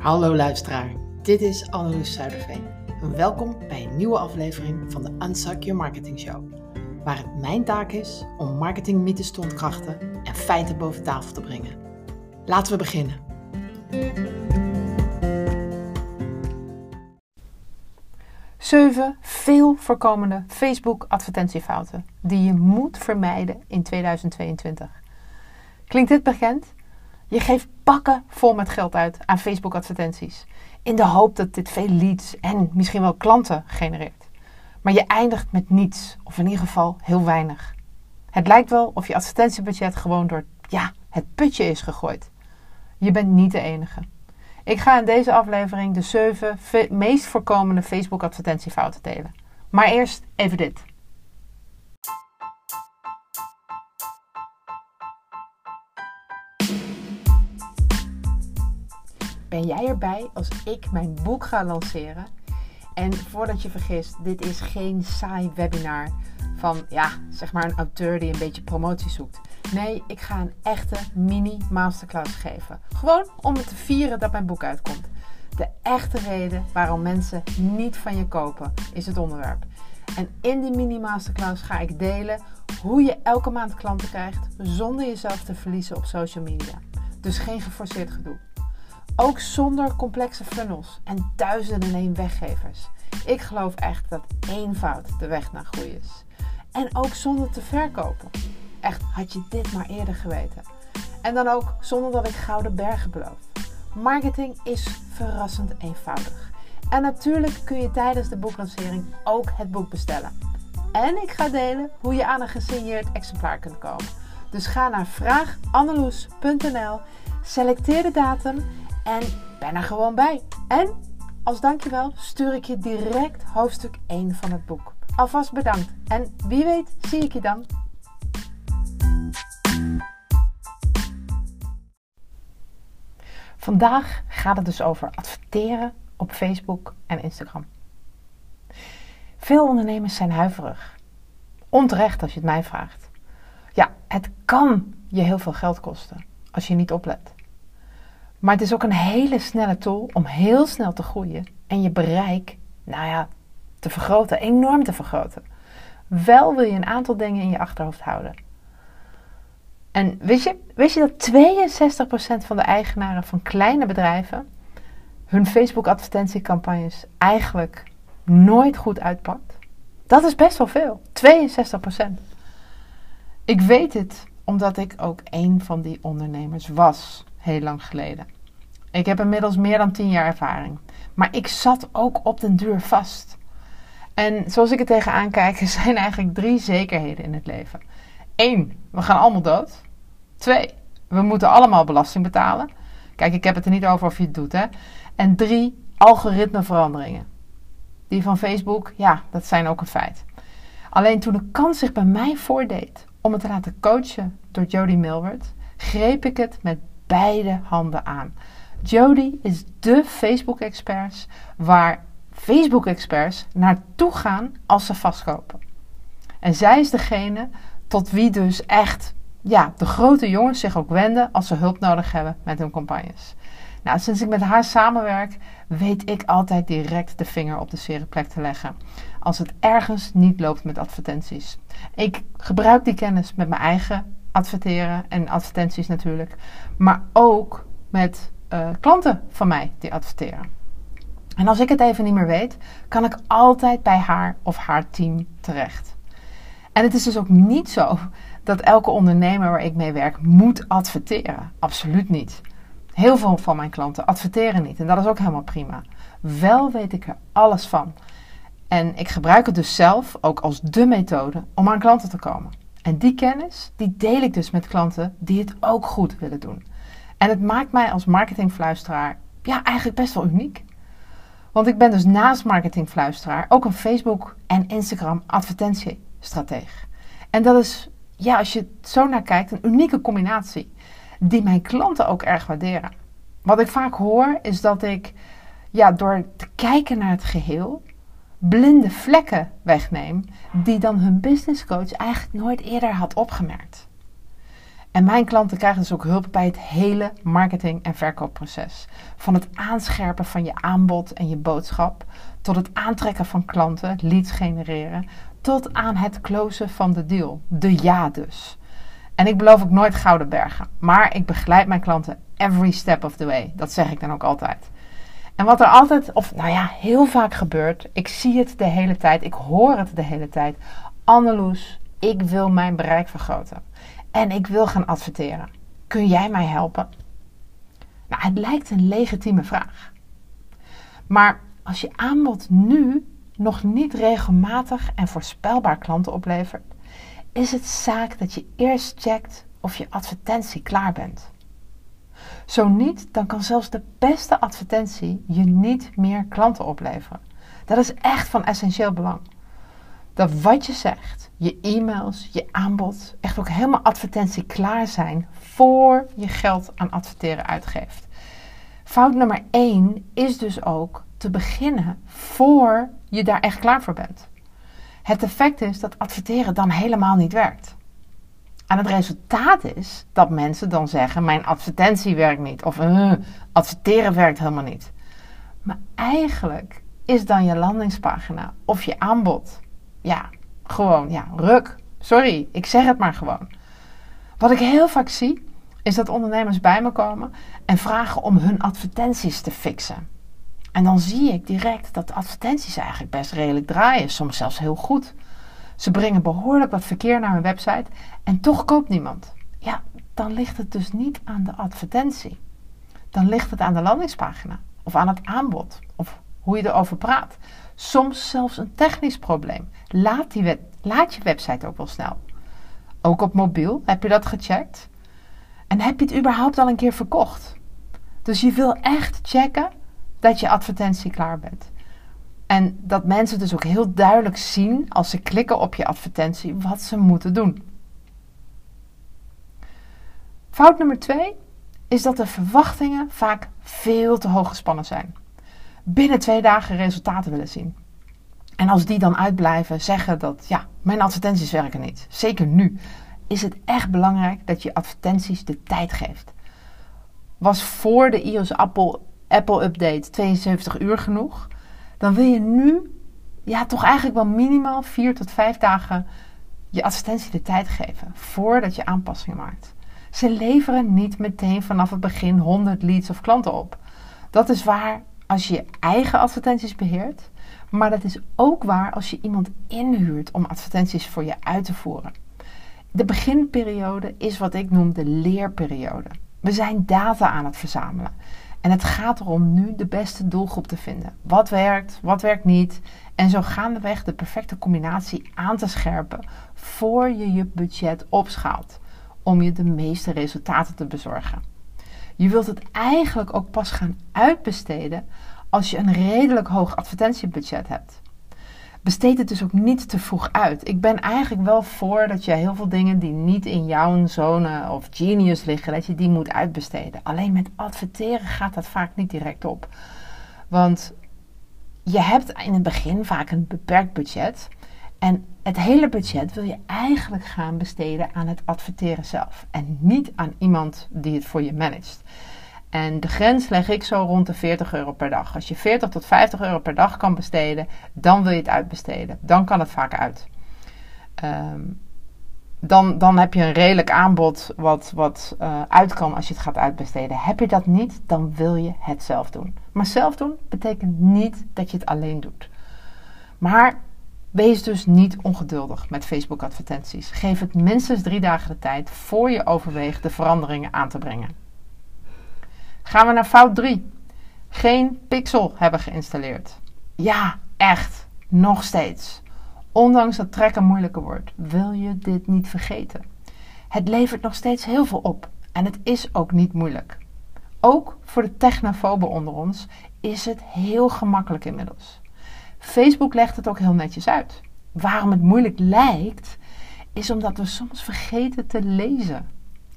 Hallo luisteraar, dit is Anneloes Zuiderveen. Welkom bij een nieuwe aflevering van de Unsuck Your Marketing Show. Waar het mijn taak is om marketingmythes te ontkrachten en feiten boven tafel te brengen. Laten we beginnen. Zeven veel voorkomende Facebook advertentiefouten die je moet vermijden in 2022. Klinkt dit bekend? Je geeft bakken vol met geld uit aan Facebook advertenties. In de hoop dat dit veel leads en misschien wel klanten genereert. Maar je eindigt met niets, of in ieder geval heel weinig. Het lijkt wel of je advertentiebudget gewoon door ja, het putje is gegooid. Je bent niet de enige. Ik ga in deze aflevering de 7 meest voorkomende Facebook advertentiefouten delen. Maar eerst even dit. Ben jij erbij als ik mijn boek ga lanceren? En voordat je vergist, dit is geen saai webinar van ja, zeg maar een auteur die een beetje promotie zoekt. Nee, ik ga een echte mini masterclass geven. Gewoon om het te vieren dat mijn boek uitkomt. De echte reden waarom mensen niet van je kopen is het onderwerp. En in die mini masterclass ga ik delen hoe je elke maand klanten krijgt zonder jezelf te verliezen op social media. Dus geen geforceerd gedoe. Ook zonder complexe funnels en duizenden en weggevers. Ik geloof echt dat eenvoud de weg naar groei is. En ook zonder te verkopen. Echt, had je dit maar eerder geweten. En dan ook zonder dat ik gouden bergen beloof. Marketing is verrassend eenvoudig. En natuurlijk kun je tijdens de boeklancering ook het boek bestellen. En ik ga delen hoe je aan een gesigneerd exemplaar kunt komen. Dus ga naar vraaganneloes.nl, selecteer de datum en ben er gewoon bij. En als dankjewel stuur ik je direct hoofdstuk 1 van het boek. Alvast bedankt en wie weet zie ik je dan. Vandaag gaat het dus over adverteren op Facebook en Instagram. Veel ondernemers zijn huiverig. Onterecht als je het mij vraagt. Ja, het kan je heel veel geld kosten als je niet oplet. Maar het is ook een hele snelle tool om heel snel te groeien en je bereik, nou ja, te vergroten, enorm te vergroten. Wel wil je een aantal dingen in je achterhoofd houden. En weet je, weet je dat 62% van de eigenaren van kleine bedrijven hun Facebook advertentiecampagnes eigenlijk nooit goed uitpakt? Dat is best wel veel. 62%. Ik weet het omdat ik ook een van die ondernemers was heel lang geleden. Ik heb inmiddels meer dan 10 jaar ervaring. Maar ik zat ook op den duur vast. En zoals ik het tegenaan kijk, er zijn eigenlijk drie zekerheden in het leven. Eén, we gaan allemaal dood. Twee, we moeten allemaal belasting betalen. Kijk, ik heb het er niet over of je het doet, hè. En drie, algoritmeveranderingen. Die van Facebook, ja, dat zijn ook een feit. Alleen toen de kans zich bij mij voordeed om het te laten coachen door Jody Milward, greep ik het met beide handen aan. Jody is de Facebook-expert waar Facebook-experts naartoe gaan als ze vastkopen. En zij is degene tot wie dus echt ja, de grote jongens zich ook wenden als ze hulp nodig hebben met hun campagnes. Nou, sinds ik met haar samenwerk, weet ik altijd direct de vinger op de zere plek te leggen. Als het ergens niet loopt met advertenties. Ik gebruik die kennis met mijn eigen adverteren en advertenties natuurlijk. Maar ook met uh, klanten van mij die adverteren. En als ik het even niet meer weet, kan ik altijd bij haar of haar team terecht. En het is dus ook niet zo dat elke ondernemer waar ik mee werk moet adverteren. Absoluut niet. Heel veel van mijn klanten adverteren niet en dat is ook helemaal prima. Wel weet ik er alles van. En ik gebruik het dus zelf ook als de methode om aan klanten te komen. En die kennis, die deel ik dus met klanten die het ook goed willen doen. En het maakt mij als marketingfluisteraar ja, eigenlijk best wel uniek. Want ik ben dus naast marketingfluisteraar ook een Facebook en Instagram advertentiestrateeg. En dat is, ja, als je zo naar kijkt, een unieke combinatie die mijn klanten ook erg waarderen. Wat ik vaak hoor is dat ik ja, door te kijken naar het geheel blinde vlekken wegneem die dan hun businesscoach eigenlijk nooit eerder had opgemerkt. En mijn klanten krijgen dus ook hulp bij het hele marketing- en verkoopproces. Van het aanscherpen van je aanbod en je boodschap, tot het aantrekken van klanten, leads genereren, tot aan het closen van de deal. De ja dus. En ik beloof ook nooit gouden bergen, maar ik begeleid mijn klanten every step of the way. Dat zeg ik dan ook altijd. En wat er altijd, of nou ja, heel vaak gebeurt, ik zie het de hele tijd, ik hoor het de hele tijd. Anneloes, ik wil mijn bereik vergroten. En ik wil gaan adverteren. Kun jij mij helpen? Nou, het lijkt een legitieme vraag. Maar als je aanbod nu nog niet regelmatig en voorspelbaar klanten oplevert, is het zaak dat je eerst checkt of je advertentie klaar bent. Zo niet, dan kan zelfs de beste advertentie je niet meer klanten opleveren. Dat is echt van essentieel belang. Dat wat je zegt, je e-mails, je aanbod, echt ook helemaal advertentie klaar zijn voor je geld aan adverteren uitgeeft. Fout nummer 1 is dus ook te beginnen voor je daar echt klaar voor bent. Het effect is dat adverteren dan helemaal niet werkt. En het resultaat is dat mensen dan zeggen: Mijn advertentie werkt niet. Of uh, adverteren werkt helemaal niet. Maar eigenlijk is dan je landingspagina of je aanbod. Ja, gewoon, ja, ruk. Sorry, ik zeg het maar gewoon. Wat ik heel vaak zie, is dat ondernemers bij me komen en vragen om hun advertenties te fixen. En dan zie ik direct dat de advertenties eigenlijk best redelijk draaien, soms zelfs heel goed. Ze brengen behoorlijk wat verkeer naar hun website en toch koopt niemand. Ja, dan ligt het dus niet aan de advertentie. Dan ligt het aan de landingspagina of aan het aanbod of hoe je erover praat. Soms zelfs een technisch probleem. Laat, die laat je website ook wel snel. Ook op mobiel, heb je dat gecheckt? En heb je het überhaupt al een keer verkocht? Dus je wil echt checken dat je advertentie klaar bent. En dat mensen dus ook heel duidelijk zien als ze klikken op je advertentie wat ze moeten doen. Fout nummer twee is dat de verwachtingen vaak veel te hoog gespannen zijn. Binnen twee dagen resultaten willen zien. En als die dan uitblijven, zeggen dat ja, mijn advertenties werken niet. Zeker nu is het echt belangrijk dat je advertenties de tijd geeft. Was voor de iOS Apple, Apple update 72 uur genoeg? Dan wil je nu ja, toch eigenlijk wel minimaal 4 tot 5 dagen je advertentie de tijd geven voordat je aanpassingen maakt. Ze leveren niet meteen vanaf het begin 100 leads of klanten op. Dat is waar als je je eigen advertenties beheert, maar dat is ook waar als je iemand inhuurt om advertenties voor je uit te voeren. De beginperiode is wat ik noem de leerperiode. We zijn data aan het verzamelen. En het gaat erom nu de beste doelgroep te vinden. Wat werkt, wat werkt niet. En zo gaandeweg de perfecte combinatie aan te scherpen voor je je budget opschaalt. Om je de meeste resultaten te bezorgen. Je wilt het eigenlijk ook pas gaan uitbesteden als je een redelijk hoog advertentiebudget hebt besteed het dus ook niet te vroeg uit. Ik ben eigenlijk wel voor dat je heel veel dingen die niet in jouw zone of genius liggen, dat je die moet uitbesteden. Alleen met adverteren gaat dat vaak niet direct op. Want je hebt in het begin vaak een beperkt budget. En het hele budget wil je eigenlijk gaan besteden aan het adverteren zelf. En niet aan iemand die het voor je managt. En de grens leg ik zo rond de 40 euro per dag. Als je 40 tot 50 euro per dag kan besteden, dan wil je het uitbesteden. Dan kan het vaak uit. Ehm, dan, dan heb je een redelijk aanbod wat, wat uh, uit kan als je het gaat uitbesteden. Heb je dat niet, dan wil je het zelf doen. Maar zelf doen betekent niet dat je het alleen doet. Maar wees dus niet ongeduldig met Facebook advertenties. Geef het minstens drie dagen de tijd voor je overweegt de veranderingen aan te brengen. Gaan we naar fout 3. Geen pixel hebben geïnstalleerd. Ja, echt. Nog steeds. Ondanks dat trekken moeilijker wordt, wil je dit niet vergeten. Het levert nog steeds heel veel op en het is ook niet moeilijk. Ook voor de technofoben onder ons is het heel gemakkelijk inmiddels. Facebook legt het ook heel netjes uit. Waarom het moeilijk lijkt, is omdat we soms vergeten te lezen.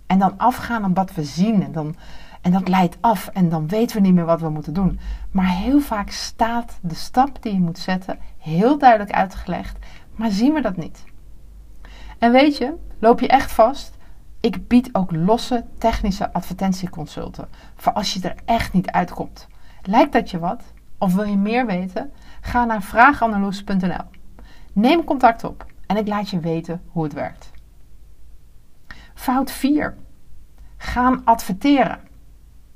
En dan afgaan op wat we zien. En dan en dat leidt af en dan weten we niet meer wat we moeten doen. Maar heel vaak staat de stap die je moet zetten heel duidelijk uitgelegd, maar zien we dat niet. En weet je, loop je echt vast, Ik bied ook losse technische advertentieconsulten voor als je er echt niet uitkomt. Lijkt dat je wat? Of wil je meer weten? Ga naar vraaganderloes.nl. Neem contact op en ik laat je weten hoe het werkt. Fout 4. Gaan adverteren.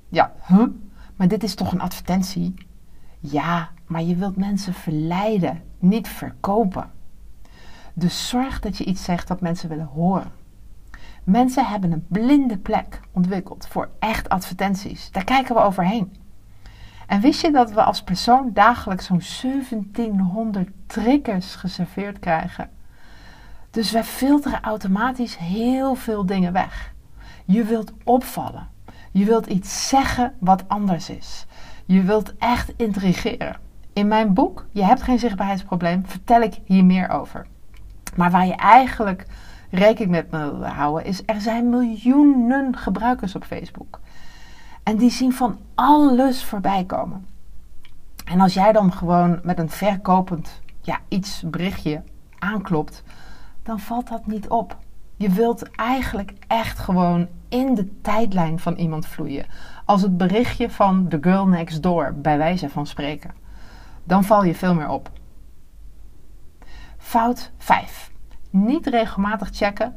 Ja, huh? Maar dit is toch een advertentie? Ja, maar je wilt mensen verleiden, niet verkopen. Dus zorg dat je iets zegt dat mensen willen horen. Mensen hebben een blinde plek ontwikkeld voor echt advertenties. Daar kijken we overheen. En wist je dat we als persoon dagelijks zo'n 1700 triggers geserveerd krijgen? Dus wij filteren automatisch heel veel dingen weg. Je wilt opvallen. Je wilt iets zeggen wat anders is. Je wilt echt intrigeren. In mijn boek Je hebt geen zichtbaarheidsprobleem vertel ik hier meer over. Maar waar je eigenlijk rekening met wil houden is er zijn miljoenen gebruikers op Facebook. En die zien van alles voorbij komen. En als jij dan gewoon met een verkopend ja, iets berichtje aanklopt, dan valt dat niet op. Je wilt eigenlijk echt gewoon in de tijdlijn van iemand vloeien. Als het berichtje van The Girl Next Door, bij wijze van spreken. Dan val je veel meer op. Fout 5. Niet regelmatig checken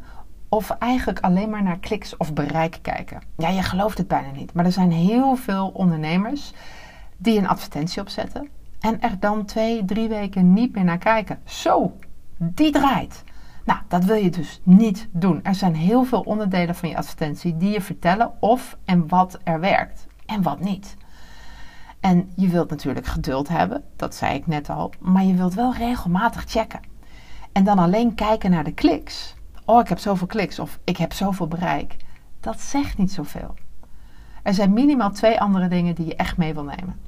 of eigenlijk alleen maar naar kliks of bereik kijken. Ja, je gelooft het bijna niet, maar er zijn heel veel ondernemers die een advertentie opzetten en er dan twee, drie weken niet meer naar kijken. Zo, die draait. Nou, dat wil je dus niet doen. Er zijn heel veel onderdelen van je advertentie die je vertellen of en wat er werkt en wat niet. En je wilt natuurlijk geduld hebben, dat zei ik net al, maar je wilt wel regelmatig checken. En dan alleen kijken naar de kliks. Oh, ik heb zoveel kliks of ik heb zoveel bereik. Dat zegt niet zoveel. Er zijn minimaal twee andere dingen die je echt mee wil nemen.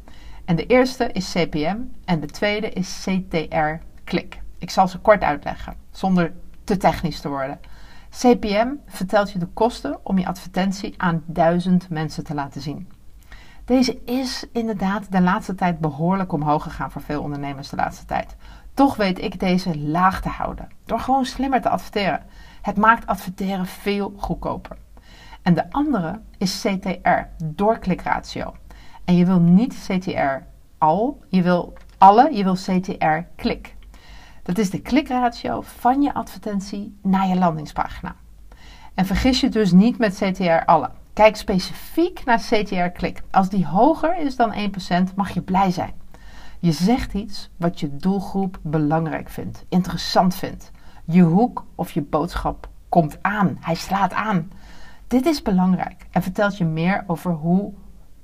En de eerste is CPM en de tweede is CTR-klik. Ik zal ze kort uitleggen, zonder te technisch te worden. CPM vertelt je de kosten om je advertentie aan duizend mensen te laten zien. Deze is inderdaad de laatste tijd behoorlijk omhoog gegaan voor veel ondernemers de laatste tijd. Toch weet ik deze laag te houden door gewoon slimmer te adverteren. Het maakt adverteren veel goedkoper. En de andere is CTR, doorklikratio. En je wil niet CTR al, je wil alle, je wil CTR klik. Dat is de klikratio van je advertentie naar je landingspagina. En vergis je dus niet met CTR alle. Kijk specifiek naar CTR klik. Als die hoger is dan 1%, mag je blij zijn. Je zegt iets wat je doelgroep belangrijk vindt, interessant vindt. Je hoek of je boodschap komt aan. Hij slaat aan. Dit is belangrijk en vertelt je meer over hoe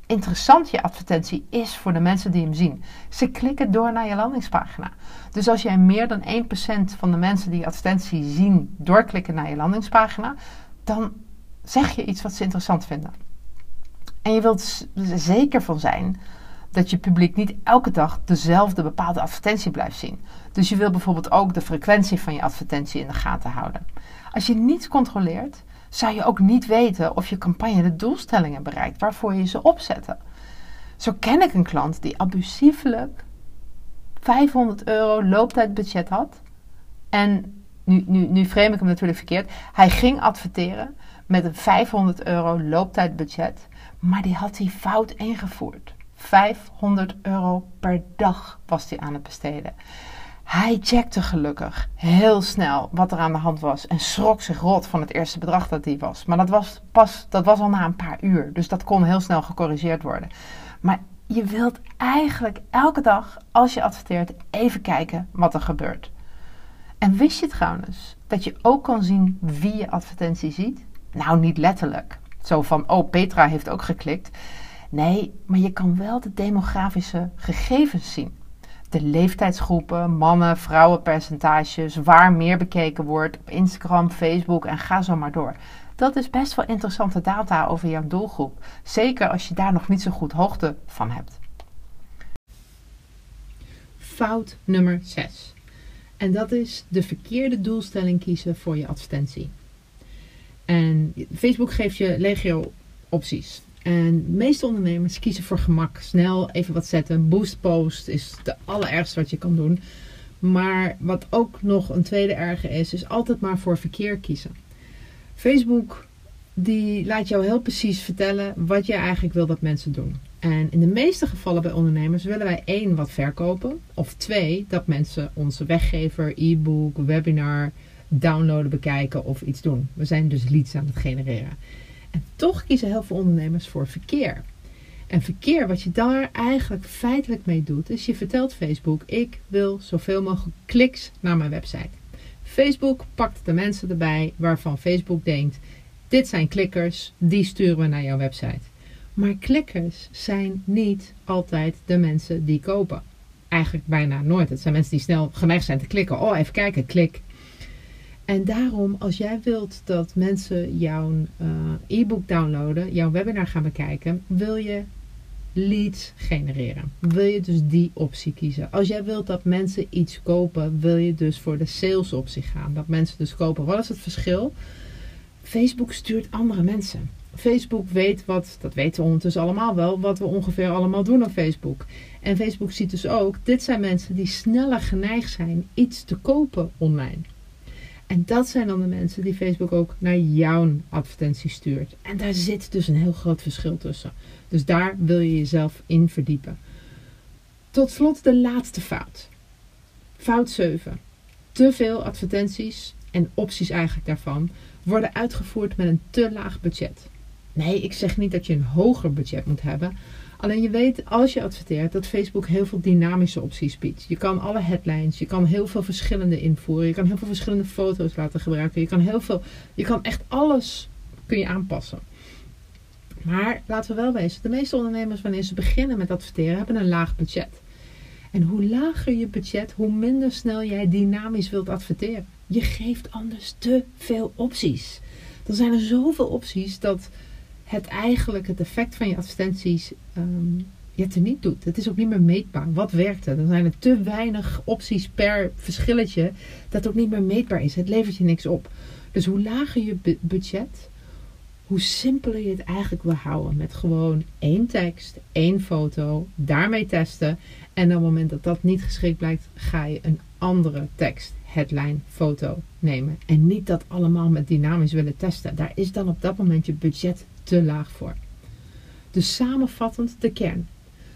interessant je advertentie is voor de mensen die hem zien. Ze klikken door naar je landingspagina. Dus als jij meer dan 1% van de mensen die je advertentie zien doorklikken naar je landingspagina, dan zeg je iets wat ze interessant vinden. En je wilt er zeker van zijn dat je publiek niet elke dag dezelfde bepaalde advertentie blijft zien. Dus je wil bijvoorbeeld ook de frequentie van je advertentie in de gaten houden. Als je niets controleert, zou je ook niet weten of je campagne de doelstellingen bereikt waarvoor je ze opzette. Zo ken ik een klant die abusiefelijk 500 euro looptijdbudget had. En nu, nu, nu frame ik hem natuurlijk verkeerd. Hij ging adverteren met een 500 euro looptijdbudget, maar die had hij fout ingevoerd. 500 euro per dag was hij aan het besteden. Hij checkte gelukkig heel snel wat er aan de hand was en schrok zich rot van het eerste bedrag dat hij was. Maar dat was, pas, dat was al na een paar uur, dus dat kon heel snel gecorrigeerd worden. Maar je wilt eigenlijk elke dag, als je adverteert, even kijken wat er gebeurt. En wist je trouwens dat je ook kan zien wie je advertentie ziet? Nou, niet letterlijk. Zo van, oh, Petra heeft ook geklikt. Nee, maar je kan wel de demografische gegevens zien. De leeftijdsgroepen, mannen, vrouwen percentages, waar meer bekeken wordt op Instagram, Facebook en ga zo maar door. Dat is best wel interessante data over jouw doelgroep. Zeker als je daar nog niet zo goed hoogte van hebt. Fout nummer 6. En dat is de verkeerde doelstelling kiezen voor je advertentie. En Facebook geeft je legio opties. En de meeste ondernemers kiezen voor gemak. Snel even wat zetten. Boost post is de allerergste wat je kan doen. Maar wat ook nog een tweede erge is, is altijd maar voor verkeer kiezen. Facebook die laat jou heel precies vertellen wat je eigenlijk wil dat mensen doen. En in de meeste gevallen bij ondernemers willen wij één wat verkopen. Of twee, dat mensen onze weggever, e-book, webinar downloaden, bekijken of iets doen. We zijn dus leads aan het genereren. En toch kiezen heel veel ondernemers voor verkeer. En verkeer, wat je daar eigenlijk feitelijk mee doet, is je vertelt Facebook: ik wil zoveel mogelijk kliks naar mijn website. Facebook pakt de mensen erbij waarvan Facebook denkt: dit zijn klikkers, die sturen we naar jouw website. Maar klikkers zijn niet altijd de mensen die kopen. Eigenlijk bijna nooit. Het zijn mensen die snel geneigd zijn te klikken. Oh, even kijken, klik. En daarom, als jij wilt dat mensen jouw uh, e-book downloaden, jouw webinar gaan bekijken, wil je leads genereren. Wil je dus die optie kiezen. Als jij wilt dat mensen iets kopen, wil je dus voor de sales optie gaan. Dat mensen dus kopen. Wat is het verschil? Facebook stuurt andere mensen. Facebook weet wat, dat weten we ondertussen allemaal wel, wat we ongeveer allemaal doen op Facebook. En Facebook ziet dus ook, dit zijn mensen die sneller geneigd zijn iets te kopen online. En dat zijn dan de mensen die Facebook ook naar jouw advertentie stuurt. En daar zit dus een heel groot verschil tussen. Dus daar wil je jezelf in verdiepen. Tot slot de laatste fout. Fout 7. Te veel advertenties en opties eigenlijk daarvan worden uitgevoerd met een te laag budget. Nee, ik zeg niet dat je een hoger budget moet hebben. Alleen je weet als je adverteert dat Facebook heel veel dynamische opties biedt. Je kan alle headlines, je kan heel veel verschillende invoeren, je kan heel veel verschillende foto's laten gebruiken. Je kan heel veel, je kan echt alles kun je aanpassen. Maar laten we wel wezen, de meeste ondernemers wanneer ze beginnen met adverteren hebben een laag budget. En hoe lager je budget, hoe minder snel jij dynamisch wilt adverteren. Je geeft anders te veel opties. Er zijn er zoveel opties dat het eigenlijk het effect van je advertenties um, je niet doet. Het is ook niet meer meetbaar. Wat werkt er? Dan zijn er te weinig opties per verschilletje dat ook niet meer meetbaar is. Het levert je niks op. Dus hoe lager je budget, hoe simpeler je het eigenlijk wil houden. Met gewoon één tekst, één foto, daarmee testen. En op het moment dat dat niet geschikt blijkt, ga je een andere tekst, headline, foto nemen. En niet dat allemaal met dynamisch willen testen. Daar is dan op dat moment je budget te laag voor. Dus samenvattend de kern.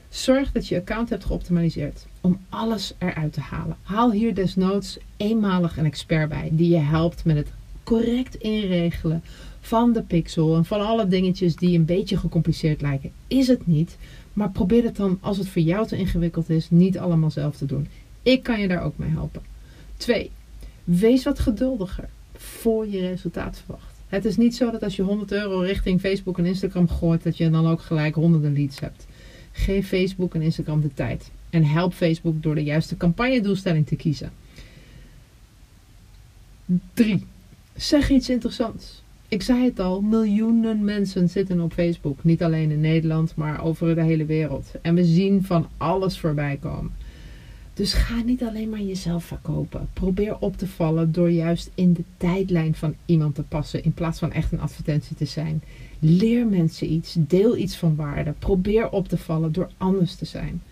Zorg dat je account hebt geoptimaliseerd om alles eruit te halen. Haal hier desnoods eenmalig een expert bij die je helpt met het correct inregelen van de pixel en van alle dingetjes die een beetje gecompliceerd lijken. Is het niet, maar probeer het dan als het voor jou te ingewikkeld is niet allemaal zelf te doen. Ik kan je daar ook mee helpen. 2. Wees wat geduldiger voor je resultaat verwacht. Het is niet zo dat als je 100 euro richting Facebook en Instagram gooit, dat je dan ook gelijk honderden leads hebt. Geef Facebook en Instagram de tijd. En help Facebook door de juiste campagnedoelstelling te kiezen. 3. Zeg iets interessants. Ik zei het al, miljoenen mensen zitten op Facebook. Niet alleen in Nederland, maar over de hele wereld. En we zien van alles voorbij komen. Dus ga niet alleen maar jezelf verkopen. Probeer op te vallen door juist in de tijdlijn van iemand te passen in plaats van echt een advertentie te zijn. Leer mensen iets, deel iets van waarde. Probeer op te vallen door anders te zijn.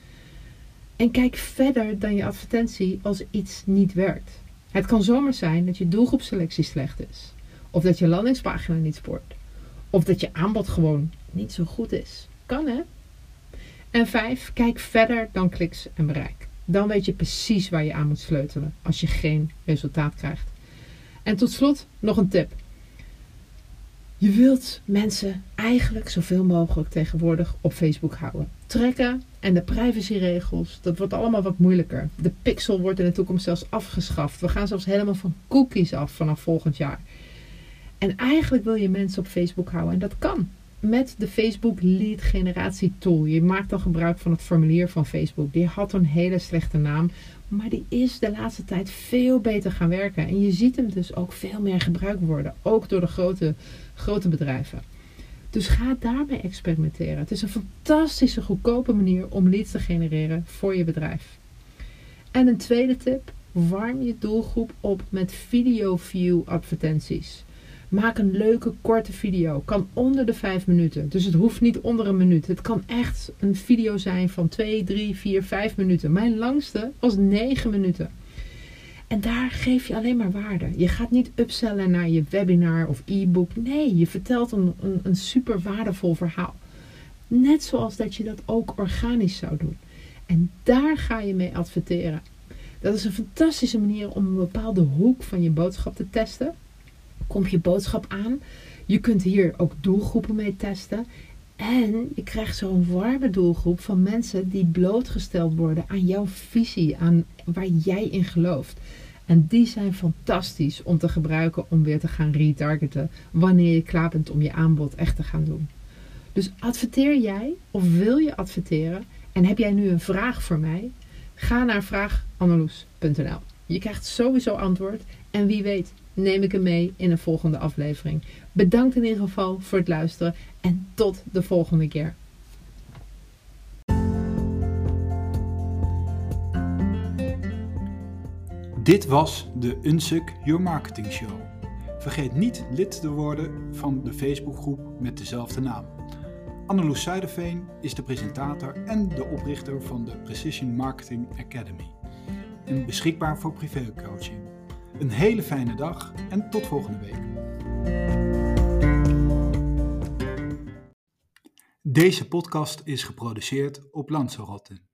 En kijk verder dan je advertentie als iets niet werkt. Het kan zomaar zijn dat je doelgroepselectie slecht is, of dat je landingspagina niet spoort, of dat je aanbod gewoon niet zo goed is. Kan hè? En vijf, kijk verder dan kliks en bereik. Dan weet je precies waar je aan moet sleutelen als je geen resultaat krijgt. En tot slot nog een tip. Je wilt mensen eigenlijk zoveel mogelijk tegenwoordig op Facebook houden. Trekken en de privacyregels, dat wordt allemaal wat moeilijker. De pixel wordt in de toekomst zelfs afgeschaft. We gaan zelfs helemaal van cookies af vanaf volgend jaar. En eigenlijk wil je mensen op Facebook houden en dat kan met de Facebook Lead Generatie Tool. Je maakt dan gebruik van het formulier van Facebook. Die had een hele slechte naam, maar die is de laatste tijd veel beter gaan werken. En je ziet hem dus ook veel meer gebruikt worden, ook door de grote, grote bedrijven. Dus ga daarmee experimenteren. Het is een fantastische, goedkope manier om leads te genereren voor je bedrijf. En een tweede tip: warm je doelgroep op met video view advertenties. Maak een leuke korte video. Kan onder de 5 minuten. Dus het hoeft niet onder een minuut. Het kan echt een video zijn van 2, 3, 4, 5 minuten. Mijn langste was 9 minuten. En daar geef je alleen maar waarde. Je gaat niet upsellen naar je webinar of e-book. Nee, je vertelt een, een, een super waardevol verhaal. Net zoals dat je dat ook organisch zou doen. En daar ga je mee adverteren. Dat is een fantastische manier om een bepaalde hoek van je boodschap te testen. Komt je boodschap aan. Je kunt hier ook doelgroepen mee testen. En je krijgt zo'n warme doelgroep van mensen die blootgesteld worden aan jouw visie, aan waar jij in gelooft. En die zijn fantastisch om te gebruiken om weer te gaan retargeten wanneer je klaar bent om je aanbod echt te gaan doen. Dus adverteer jij of wil je adverteren en heb jij nu een vraag voor mij? Ga naar vraagannaloes.nl. Je krijgt sowieso antwoord en wie weet neem ik hem mee in een volgende aflevering. Bedankt in ieder geval voor het luisteren en tot de volgende keer. Dit was de Unsuk Your Marketing Show. Vergeet niet lid te worden van de Facebookgroep met dezelfde naam. Anneloes Zuiderveen is de presentator en de oprichter van de Precision Marketing Academy. En beschikbaar voor privécoaching. Een hele fijne dag en tot volgende week. Deze podcast is geproduceerd op Lanzarote.